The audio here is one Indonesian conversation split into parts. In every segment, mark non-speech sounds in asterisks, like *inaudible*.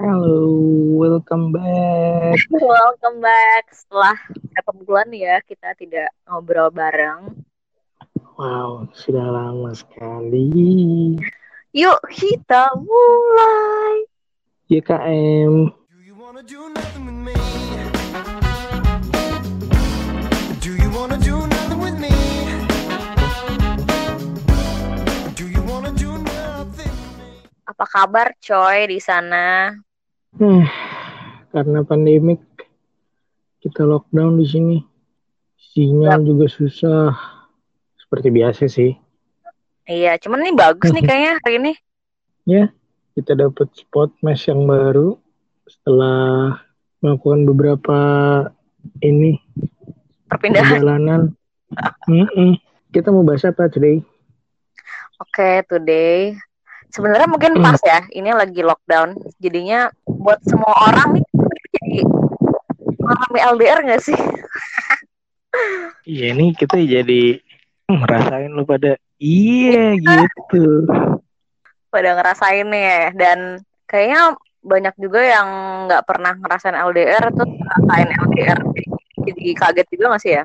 Halo, welcome back. *laughs* Welcome back. Setelah berapa bulan ya kita tidak ngobrol bareng. Wow, sudah lama sekali. Yuk kita mulai. YKM. Do you wanna do nothing with me? Do you wanna do nothing with me? Do you wanna do nothing with me? Apa kabar coy di sana? Hmm, karena pandemik kita lockdown di sini. Sinyal juga susah. Seperti biasa sih. Iya, cuman ini bagus nih kayaknya hari ini. Ya, kita dapat spot mesh yang baru setelah melakukan beberapa ini Perpindahan. perjalanan. Mm-mm. *laughs* Kita mau bahas apa today? Oke, today. Sebenarnya mungkin Hmm. pas ya, ini lagi lockdown. Jadinya buat semua orang nih jadi mengalami LDR gak sih? *laughs* Iya ini kita jadi ngerasain lu pada iya gitu. pada ngerasain nih ya dan kayaknya banyak juga yang nggak pernah ngerasain LDR tuh ngerasain LDR jadi kaget juga gak sih ya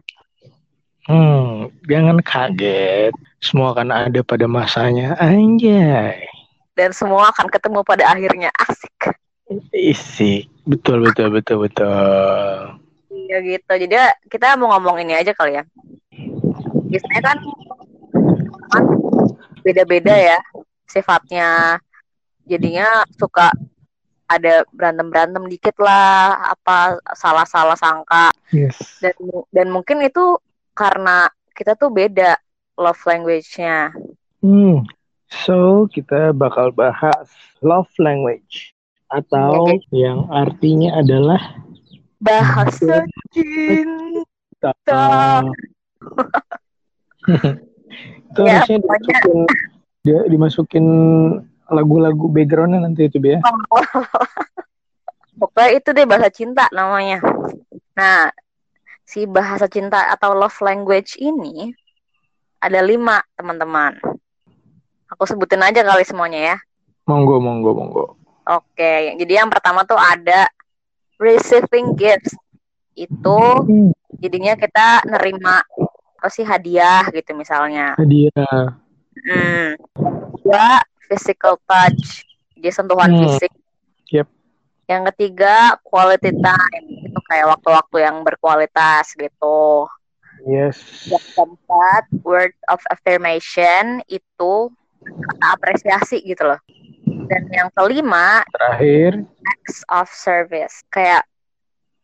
Hmm, jangan kaget. Semua kan ada pada masanya. Anjay. Dan semua akan ketemu pada akhirnya asik Isi. Betul betul betul betul. iya gitu jadi kita mau ngomong ini aja kali ya biasanya kan kan beda-beda ya sifatnya jadinya suka ada berantem-berantem dikit lah apa salah-salah sangka Yes. dan dan mungkin itu karena kita tuh beda love language-nya. Hmm. So, kita bakal bahas love language atau yang artinya adalah Bahasa cinta. *laughs* itu Ya, harusnya dimasukin, dia dimasukin lagu-lagu backgroundnya nanti itu ya. Pokoknya itu deh bahasa cinta namanya. Nah, si bahasa cinta atau love language ini ada lima teman-teman. Aku sebutin aja kali semuanya ya. Monggo, monggo, monggo. Oke, jadi yang pertama tuh ada receiving gifts. Itu jadinya kita nerima apa sih hadiah gitu misalnya. hadiah. Hmm. Dua, physical touch. Jadi sentuhan Hmm. fisik. Yep. Yang ketiga, quality time. Itu kayak waktu-waktu yang berkualitas gitu. Yes. Yang keempat, word of affirmation. Itu kata apresiasi gitu loh. Dan yang kelima, Terakhir, acts of service. Kayak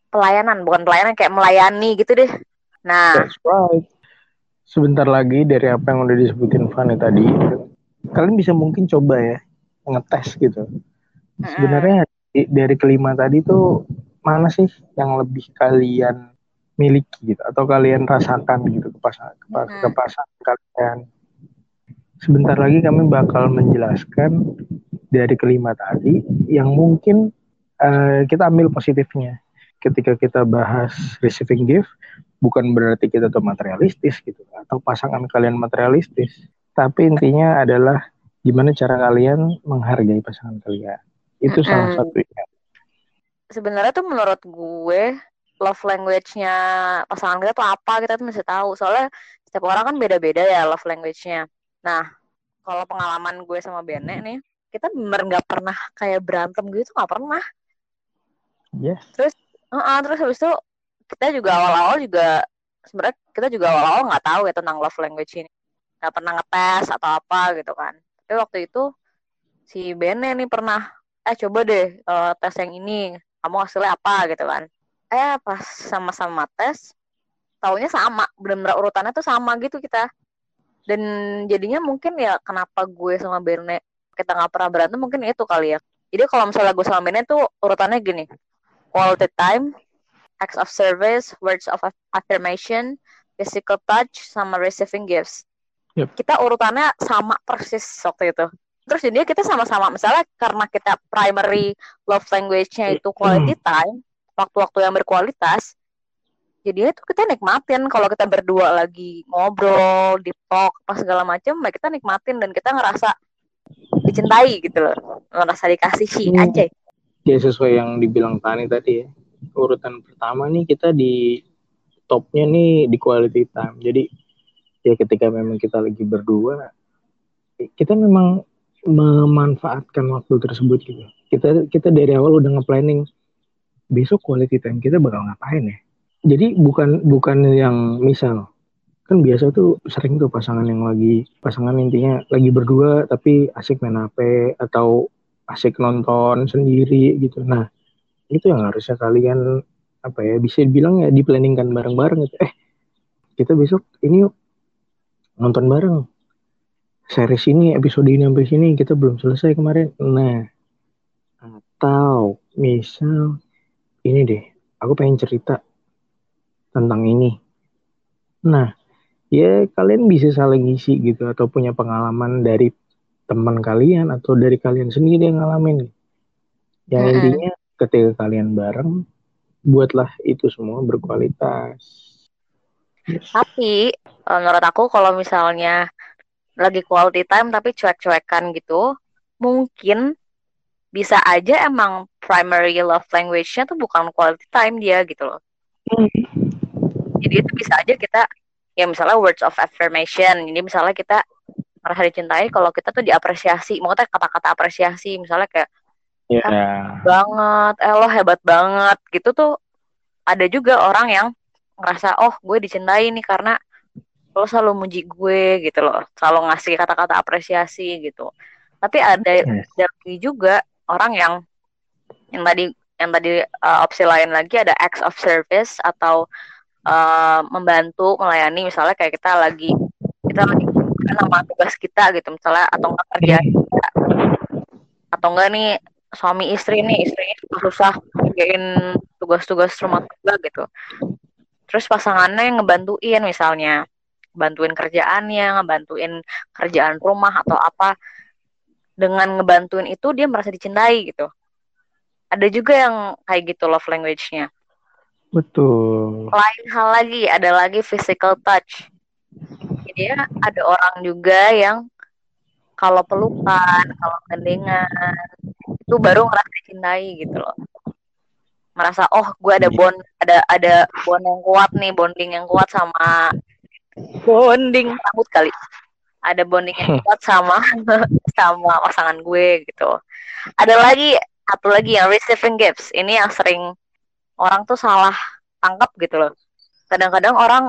pelayanan, bukan pelayanan, kayak melayani gitu deh. Nah, that's right. Sebentar lagi dari apa yang udah disebutin Fanny tadi, kalian bisa mungkin coba ya ngetes gitu. Sebenarnya dari kelima tadi tuh mana sih yang lebih kalian miliki gitu atau kalian rasakan gitu ke pasangan ke, pas- ke pasangan kalian. Sebentar lagi kami bakal menjelaskan dari kelima tadi yang mungkin eh, kita ambil positifnya. Ketika kita bahas receiving gift bukan berarti kita tuh materialistis gitu atau pasangan kalian materialistis. Tapi intinya adalah gimana cara kalian menghargai pasangan kalian. Itu salah Mm-mm. satunya. Sebenarnya tuh menurut gue love language-nya pasangan kita tuh apa kita tuh mesti tahu. Soalnya setiap orang kan beda-beda ya love language-nya nah kalau pengalaman gue sama Bene nih kita bener nggak pernah kayak berantem gitu nggak pernah. Yes. Heeh, terus habis itu kita juga awal-awal juga sebenarnya kita juga awal-awal nggak tahu ya tentang love language ini. Nggak pernah ngetes atau apa gitu kan. Tapi waktu itu si Bene nih pernah eh coba deh eh, tes yang ini kamu hasilnya apa? gitu kan. Eh pas sama-sama tes taunya sama benar-benar urutannya tuh sama gitu kita dan jadinya mungkin ya kenapa gue sama Bene kita nggak pernah berantem mungkin itu kali ya. Jadi kalau misalnya gue sama Bene tuh urutannya gini. Quality time acts of service words of aff- affirmation physical touch sama receiving gifts. Yep. kita urutannya sama persis waktu itu. Terus jadinya kita sama-sama misalnya karena kita primary love language-nya itu quality time waktu-waktu yang berkualitas jadinya itu kita nikmatin kalau kita berdua lagi ngobrol di talk apa segala macam ya kita nikmatin dan kita ngerasa dicintai gitu loh. Ngerasa dikasihi Hmm. aja ya sesuai yang dibilang Tani tadi ya. Urutan pertama nih kita di topnya nih di quality time. Jadi ya ketika memang kita lagi berdua kita memang memanfaatkan waktu tersebut gitu. Kita kita dari awal udah nge-planning besok quality time kita bakal ngapain ya jadi bukan bukan yang misal. Kan biasa tuh sering tuh pasangan yang lagi pasangan intinya lagi berdua tapi asik main HP atau asik nonton sendiri gitu. Nah itu yang harusnya kalian apa ya bisa dibilang ya diplanningkan bareng-bareng gitu. Eh kita besok ini yuk nonton bareng. Series ini episode ini sampai sini kita belum selesai kemarin. Nah atau misal ini deh aku pengen cerita tentang ini nah ya kalian bisa saling ngisi gitu atau punya pengalaman dari teman kalian atau dari kalian sendiri yang ngalamin yang intinya ketika kalian bareng buatlah itu semua berkualitas. Tapi eh, menurut aku kalau misalnya lagi quality time tapi cuek-cuekan gitu, mungkin bisa aja emang primary love language-nya tuh bukan quality time dia gitu loh. Jadi itu bisa aja kita ya misalnya words of affirmation. Jadi misalnya kita merasa dicintai kalau kita tuh diapresiasi. Maksudnya kata-kata apresiasi misalnya kayak ya banget, eh lo hebat banget gitu tuh ada juga orang yang ngerasa oh gue dicintai nih karena lo selalu muji gue gitu loh, selalu ngasih kata-kata apresiasi gitu. Tapi ada, Yes. lagi juga orang yang yang tadi yang tadi uh, opsi lain lagi ada acts of service atau uh, membantu melayani misalnya kayak kita lagi kita lagi nama tugas kita gitu misalnya atau enggak kerja kita atau enggak nih suami istri nih istrinya susah ngerjain tugas-tugas rumah tangga gitu. Terus pasangannya yang ngebantuin misalnya bantuin kerjaannya ngebantuin kerjaan rumah atau apa dengan ngebantuin itu dia merasa dicintai gitu. Ada juga yang kayak gitu love language-nya betul. Lain hal lagi ada lagi physical touch. Jadi ya ada orang juga yang kalau pelukan kalau gandengan itu baru ngerasa dicintai gitu loh. Merasa oh gue ada bond ada ada bond yang kuat nih bonding yang kuat sama bonding rambut kali. Ada bonding yang *laughs* kuat sama *laughs* sama pasangan gue gitu. Ada lagi satu lagi yang receiving gifts. Ini yang sering orang tuh salah tangkap gitu loh. Kadang-kadang orang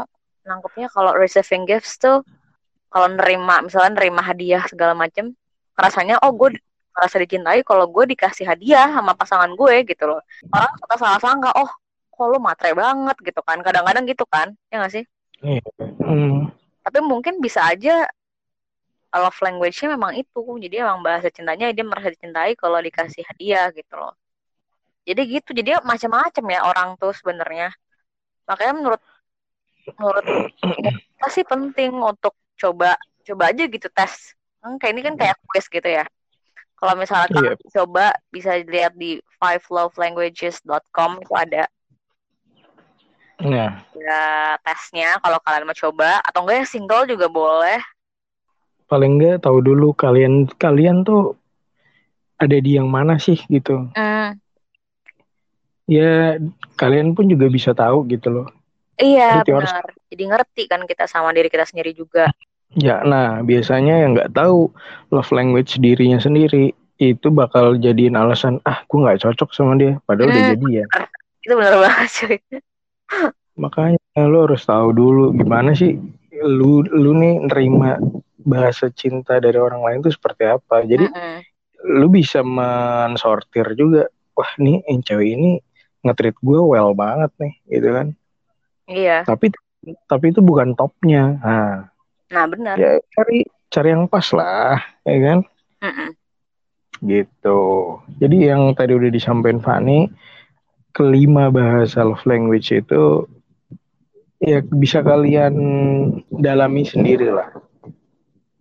nangkepnya kalau receiving gifts tuh kalau nerima misalnya nerima hadiah segala macem rasanya oh gue merasa dicintai kalau gue dikasih hadiah sama pasangan gue gitu loh. Orang suka salah sangka oh kok lo matre banget gitu kan. Kadang-kadang gitu kan ya gak sih? Hmm. tapi mungkin bisa aja love language-nya memang itu. Jadi emang bahasa cintanya dia merasa dicintai kalau dikasih hadiah gitu loh jadi gitu jadi macam-macam ya orang tuh sebenarnya. Makanya menurut menurut kita sih penting untuk coba coba aja gitu tes. Hmm, kayak ini kan kayak quiz gitu ya. Kalau misalnya kalian coba bisa dilihat di fivelovelanguages.com itu ada. Nah ada tesnya kalau kalian mau coba. Atau enggak yang single juga boleh. Paling enggak tahu dulu kalian kalian tuh ada di yang mana sih gitu. Hmm, ya kalian pun juga bisa tahu gitu loh. Iya harus- benar. jadi ngerti kan kita sama diri kita sendiri juga. Ya nah biasanya yang nggak tahu love language dirinya sendiri itu bakal jadiin alasan ah gue nggak cocok sama dia. Padahal udah Hmm. jadian itu benar banget cuy. Makanya lu harus tahu dulu gimana sih lu lu nih nerima bahasa cinta dari orang lain itu seperti apa. Jadi Mm-mm. lu bisa mensortir juga wah nih yang cewek ini nge-treat gue well banget nih gitu kan. Iya. Tapi tapi itu bukan topnya. Nah. Nah benar ya cari cari yang pas lah ya kan? Mm-mm. gitu. Jadi yang tadi udah disampaikan Fani kelima bahasa love language itu ya bisa kalian dalami sendiri lah.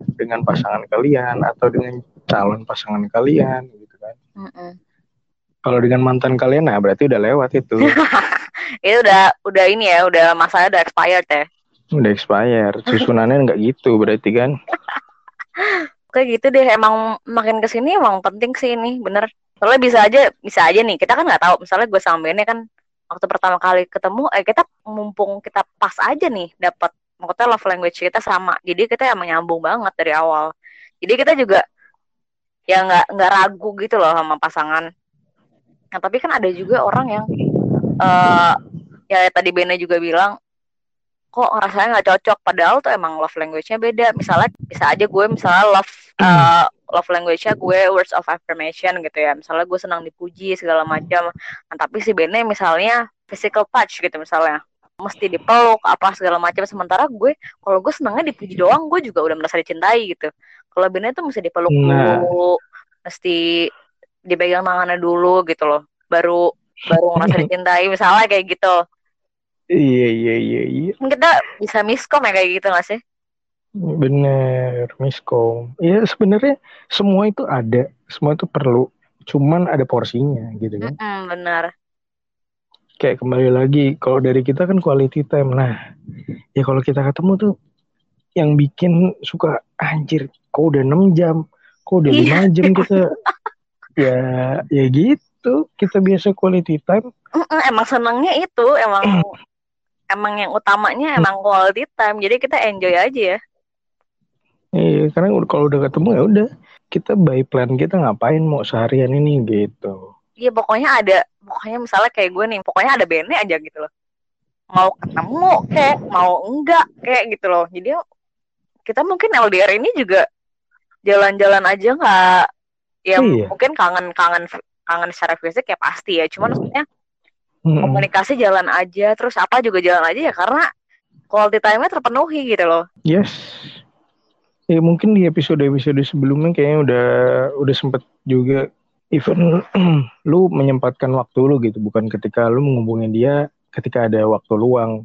Dengan pasangan kalian atau dengan calon pasangan kalian gitu kan. Mm-mm. Kalau dengan mantan kalian nah berarti udah lewat itu. *laughs* Itu udah udah ini ya udah masanya udah expired ya. Udah expired. Susunannya nggak gitu berarti kan? *laughs* Kayak gitu deh. Emang makin ke sini emang penting sih ini bener. Soalnya bisa aja bisa aja nih. Kita kan nggak tahu. Misalnya gue sama Bene kan waktu pertama kali ketemu eh kita mumpung kita pas aja nih dapat maksudnya love language kita sama. Jadi kita emang nyambung banget dari awal. Jadi kita juga ya nggak nggak ragu gitu loh sama pasangan nah tapi kan ada juga orang yang eh ya tadi Bene juga bilang kok rasanya nggak cocok? Padahal tuh emang love language-nya beda. Misalnya bisa aja gue misalnya love eh, love language-nya gue words of affirmation gitu ya. Misalnya gue senang dipuji segala macam. Nah, tapi si Bene misalnya physical touch gitu misalnya. Mesti dipeluk apa segala macam. Sementara gue kalau gue senangnya dipuji doang gue juga udah merasa dicintai gitu. Kalau Bene tuh mesti dipeluk Nah. dulu mesti dipegang tangannya dulu gitu loh baru baru *laughs* ngerasa dicintai misalnya kayak gitu Iya iya iya iya. Kita bisa miskom ya kayak gitu gak sih Bener, miskom. Ya sebenarnya semua itu ada, semua itu perlu. Cuman ada porsinya gitu kan. Mm-mm, benar Kayak kembali lagi, kalau dari kita kan quality time. Nah, ya kalau kita ketemu tuh yang bikin suka anjir, kok udah 6 jam, kok udah Iya. 5 jam kita. *laughs* ya, ya gitu. Kita biasa quality time. Emang senengnya itu emang *clears throat* emang yang utamanya emang quality time jadi kita enjoy aja ya Iya, karena kalau udah ketemu ya udah kita by plan kita ngapain mau seharian ini gitu. iya pokoknya ada pokoknya misalnya kayak gue nih pokoknya ada bandnya aja gitu loh mau ketemu kayak mau enggak kayak gitu loh jadi kita mungkin LDR ini juga jalan-jalan aja nggak ya Iya. mungkin kangen kangen kangen secara fisik ya pasti ya cuman maksudnya Mm-mm. komunikasi jalan aja terus apa juga jalan aja ya karena quality time-nya terpenuhi gitu loh Yes. Ya mungkin di episode-episode sebelumnya kayaknya udah udah sempet juga even *clears throat* lu menyempatkan waktu lu gitu, bukan ketika lu menghubungi dia ketika ada waktu luang.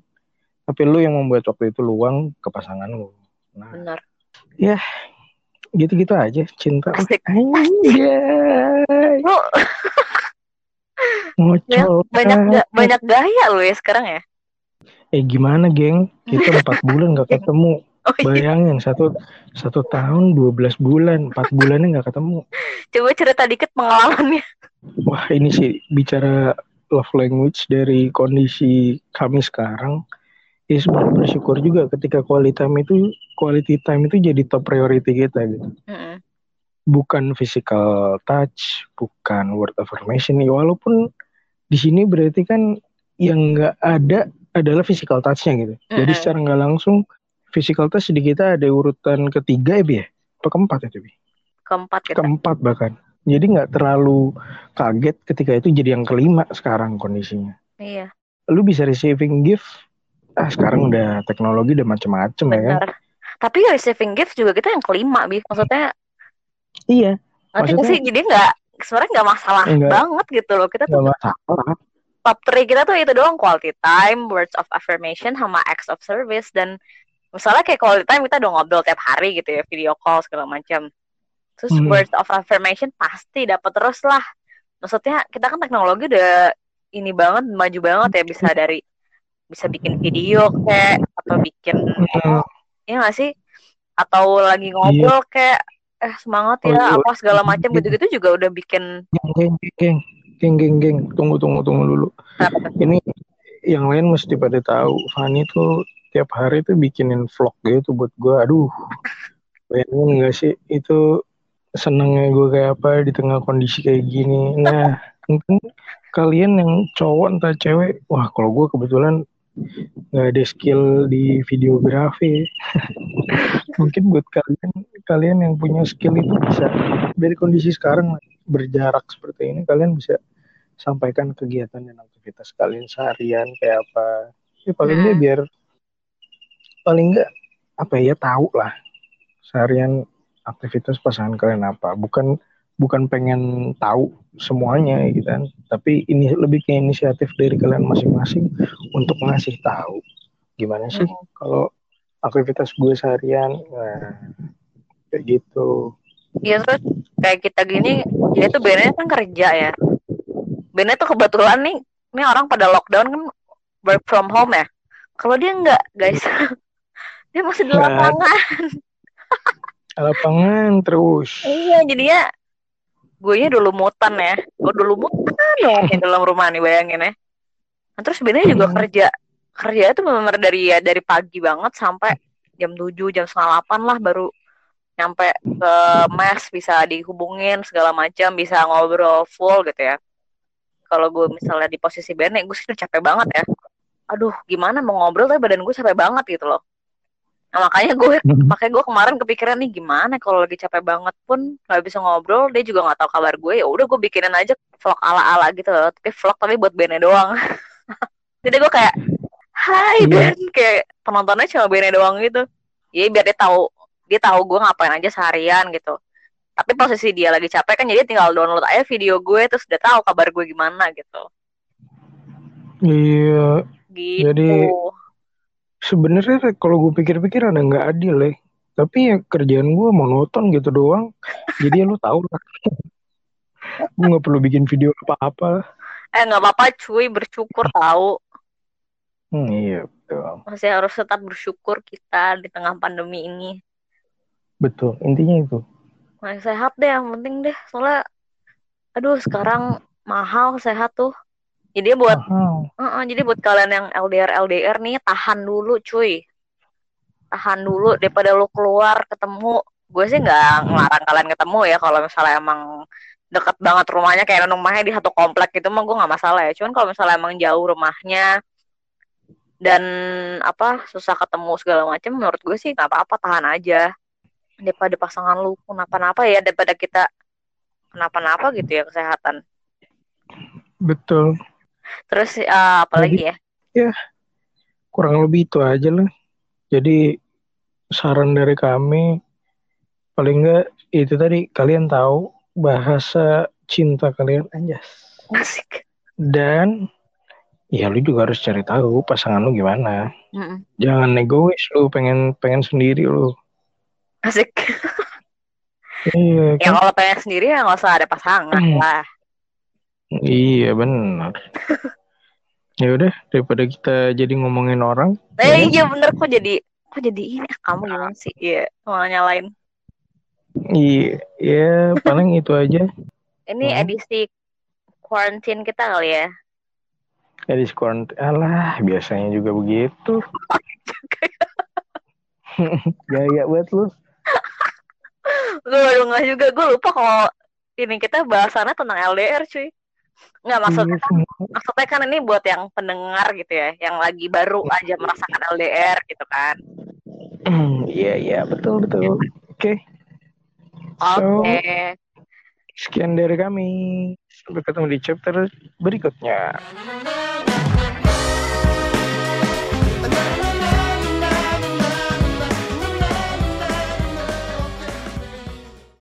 Tapi lu yang membuat waktu itu luang ke pasangan lu. Nah, benar gitu-gitu aja cinta. Asik. Anjay. lu Ngocol. banyak ga- banyak gaya lo ya sekarang ya Eh gimana geng? Kita empat bulan gak ketemu. *laughs* oh iya Bayangin satu satu tahun 12 bulan, empat bulannya nggak ketemu. coba cerita dikit pengalamannya Wah ini sih bicara love language dari kondisi kami sekarang. Ya sebenarnya bersyukur juga ketika quality time itu quality time itu jadi top priority kita gitu. Mm-mm. Bukan physical touch, bukan word affirmation. Ya, walaupun di sini berarti kan yang nggak ada adalah physical touch-nya gitu. Jadi Mm-mm. secara nggak langsung physical touch di kita ada urutan ketiga ya, Bi ya? Apa keempat ya, Bi? keempat kita keempat bahkan. Jadi nggak terlalu kaget ketika itu jadi yang kelima sekarang kondisinya. iya Lu bisa receiving gift, ah sekarang udah teknologi udah macem-macem ya kan? Tapi receiving gift juga kita yang kelima bi. Maksudnya Iya, nanti sih? Jadi nggak sebenarnya nggak masalah Nggak. banget gitu loh. Kita tuh masalah. top 3 kita tuh itu doang quality time words of affirmation sama acts of service. Dan misalnya kayak quality time kita udah ngobrol tiap hari gitu ya video call segala macam. Terus Hmm. words of affirmation pasti dapat terus lah. Maksudnya kita kan teknologi udah ini banget maju banget ya. Bisa dari bisa bikin video kayak atau bikin Hmm, ya nggak sih atau lagi ngobrol kayak eh semangat ya Oh, apa segala macam iya. gitu-gitu juga udah bikin geng, geng, geng, geng, geng, tunggu, tunggu, tunggu dulu. apa tuh? Ini yang lain mesti pada tahu. Fanny tuh tiap hari tuh bikinin vlog gitu buat gue. Aduh, bayangin nggak sih itu senengnya gue kayak apa di tengah kondisi kayak gini. Nah, mungkin kalian yang cowok entah cewek, wah kalau gue kebetulan nggak ada skill di videografi. *laughs* mungkin buat kalian kalian yang punya skill itu bisa dari kondisi sekarang berjarak seperti ini kalian bisa sampaikan kegiatan dan aktivitas kalian seharian kayak apa ya paling nggak Hmm. biar paling nggak apa ya tahu lah seharian aktivitas pasangan kalian apa bukan bukan pengen tahu semuanya gitu kan tapi ini lebih ke inisiatif dari kalian masing-masing untuk ngasih tahu gimana sih Hmm. kalau aktivitas gue seharian nah kayak gitu Iya terus kayak kita gini, dia tuh Bene kan kerja ya. Bene tuh kebetulan nih, ini orang pada lockdown kan work from home ya. Kalau dia enggak guys, *laughs* dia masih di lapangan. lapangan terus Iya jadinya gue nya dulu mutan ya. Gue dulu mutan dong di dalam rumah nih bayangin ya. Nah, terus sebenarnya juga Hmm. kerja. Kerja itu benar dari ya dari pagi banget sampai jam 7 jam setengah 8 lah baru nyampe ke mes bisa dihubungin segala macam bisa ngobrol full gitu ya. Kalau gue misalnya di posisi Bene gue sih udah capek banget ya. Aduh gimana mau ngobrol tapi badan gue capek banget gitu loh nah, makanya gue *laughs* makanya gue kemarin kepikiran nih gimana kalau lagi capek banget pun nggak bisa ngobrol dia juga nggak tahu kabar gue ya udah gue bikinin aja vlog ala ala gitu. Loh tapi vlog tapi buat Bene doang. *laughs* Jadi gue kayak Hai Iya. Ben. Kayak penontonnya cuma Bene doang gitu. Ya biar dia tahu dia tahu gue ngapain aja seharian gitu. Tapi posisi dia lagi capek kan jadi tinggal download aja video gue terus udah tahu kabar gue gimana gitu. Iya, gitu. Jadi- sebenarnya kalau gue pikir-pikir ada nggak adil ya. Tapi ya kerjaan gue monoton gitu doang. Jadi ya lu tau lah. gue nggak perlu bikin video apa-apa. eh nggak apa-apa cuy bersyukur tahu Hmm, iya betul. masih harus tetap bersyukur kita di tengah pandemi ini Betul. Intinya itu. masih sehat deh yang penting deh soalnya aduh sekarang mahal sehat tuh jadi buat Mahal. Heeh, jadi buat kalian yang LDR LDR nih tahan dulu cuy. Tahan dulu daripada lu keluar ketemu. Gue sih nggak ngelarang kalian ketemu ya kalau misalnya emang deket banget rumahnya kayak rumahnya di satu komplek gitu mah gue nggak masalah ya. Cuman kalau misalnya emang jauh rumahnya dan apa susah ketemu segala macam menurut gue sih nggak apa-apa tahan aja. Daripada pasangan lu kenapa-napa ya daripada kita kenapa-napa gitu ya kesehatan. Betul. Terus eh, apa lagi ya Kurang lebih itu aja lah. Jadi saran dari kami paling nggak itu tadi kalian tahu bahasa cinta kalian anjas. asik Dan ya lu juga harus cari tahu pasangan lu gimana. Mm-mm. Jangan egois lu pengen pengen sendiri lu. asik Iya Ya kan? kalau pengen sendiri ya nggak usah ada pasangan Hmm. lah. Iya benar. *laughs* ya udah daripada kita jadi ngomongin orang. Eh ya, iya bener kok jadi kok jadi ini ah, kamu gimana sih? Iya malah nyalain. Iya, ya paling itu aja. Ini Hmm. edisi quarantine kita kali ya. Jadi skor alah biasanya juga begitu. *laughs* *laughs* Gaya buat lu. Gue baru nggak juga gue lupa kalau ini kita bahasannya tentang LDR cuy. Nggak maksudnya Iya, maksudnya kan ini buat yang pendengar gitu ya, yang lagi baru aja merasakan LDR gitu kan. Iya iya betul betul. Oke. So Oke. sekian dari kami. Sampai ketemu di chapter berikutnya.